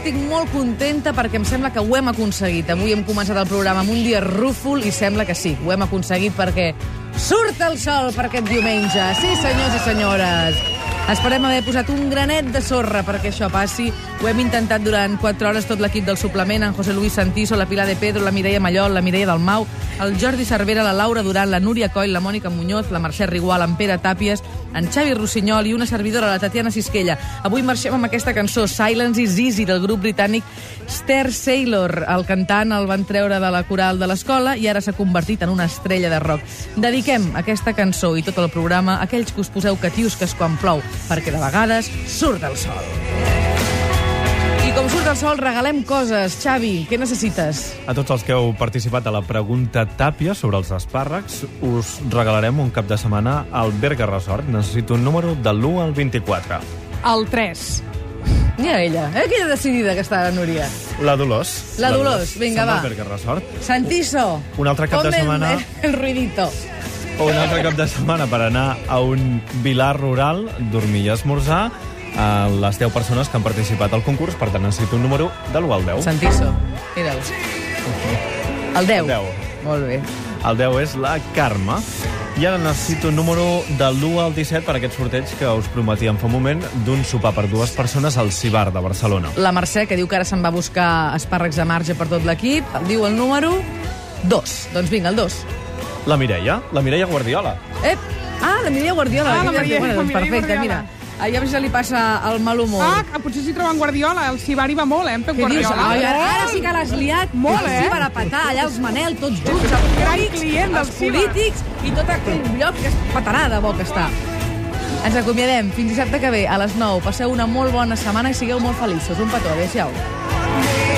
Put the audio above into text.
estic molt contenta perquè em sembla que ho hem aconseguit. Avui hem començat el programa amb un dia rúfol i sembla que sí, ho hem aconseguit perquè surt el sol per aquest diumenge. Sí, senyors i senyores. Esperem haver posat un granet de sorra perquè això passi. Ho hem intentat durant 4 hores tot l'equip del suplement, en José Luis Santiso, la Pilar de Pedro, la Mireia Mallol, la Mireia Dalmau, el Jordi Cervera, la Laura Duran, la Núria Coll, la Mònica Muñoz, la Mercè Rigual, en Pere Tàpies, en Xavi Rossinyol i una servidora, la Tatiana Sisquella. Avui marxem amb aquesta cançó, Silence is Easy, del grup britànic Ster Sailor. El cantant el van treure de la coral de l'escola i ara s'ha convertit en una estrella de rock. Dediquem aquesta cançó i tot el programa a aquells que us poseu catiusques quan plou, perquè de vegades surt el sol. I com surt el sol, regalem coses. Xavi, què necessites? A tots els que heu participat a la pregunta Tàpia sobre els espàrrecs, us regalarem un cap de setmana al Berga Resort. Necessito un número de l'1 al 24. El 3. Mira ella, eh? Quina decidida que està la Núria. La Dolors. La Dolors, vinga, va. al Berga Resort. Santiso. Un altre cap de ponme el- setmana. El, ruidito. O un altre cap de setmana per anar a un vilar rural, dormir i esmorzar, a les 10 persones que han participat al concurs, per tant necessito un número de l'1 al 10. Santiso. Mira'l. El 10. El 10. Molt bé. El 10 és la Carme. I ara necessito un número de l'1 al 17 per aquest sorteig que us prometíem fa un moment d'un sopar per dues persones al Cibar de Barcelona. La Mercè, que diu que ara se'n va a buscar espàrrecs de marge per tot l'equip, diu el número 2. Doncs vinga, el 2. La Mireia, la Mireia Guardiola. Ep! Ah, la Mireia Guardiola. Ah, la Maria- bueno, doncs Mireia perfecte, Guardiola. mira. Ja a veure si li passa el mal humor. Ah, que potser s'hi troben Guardiola. El Cibari va molt, eh, en Pep Què dius? Guardiola. Ai, ara, ara sí que l'has liat. Molt, eh? Sí, a petar allà els Manel, tots junts, els Gran client del els Ciba. polítics i tot aquell lloc que es petarà de bo que està. Ens acomiadem. Fins dissabte que ve, a les 9. Passeu una molt bona setmana i sigueu molt feliços. Un petó. Adéu-siau.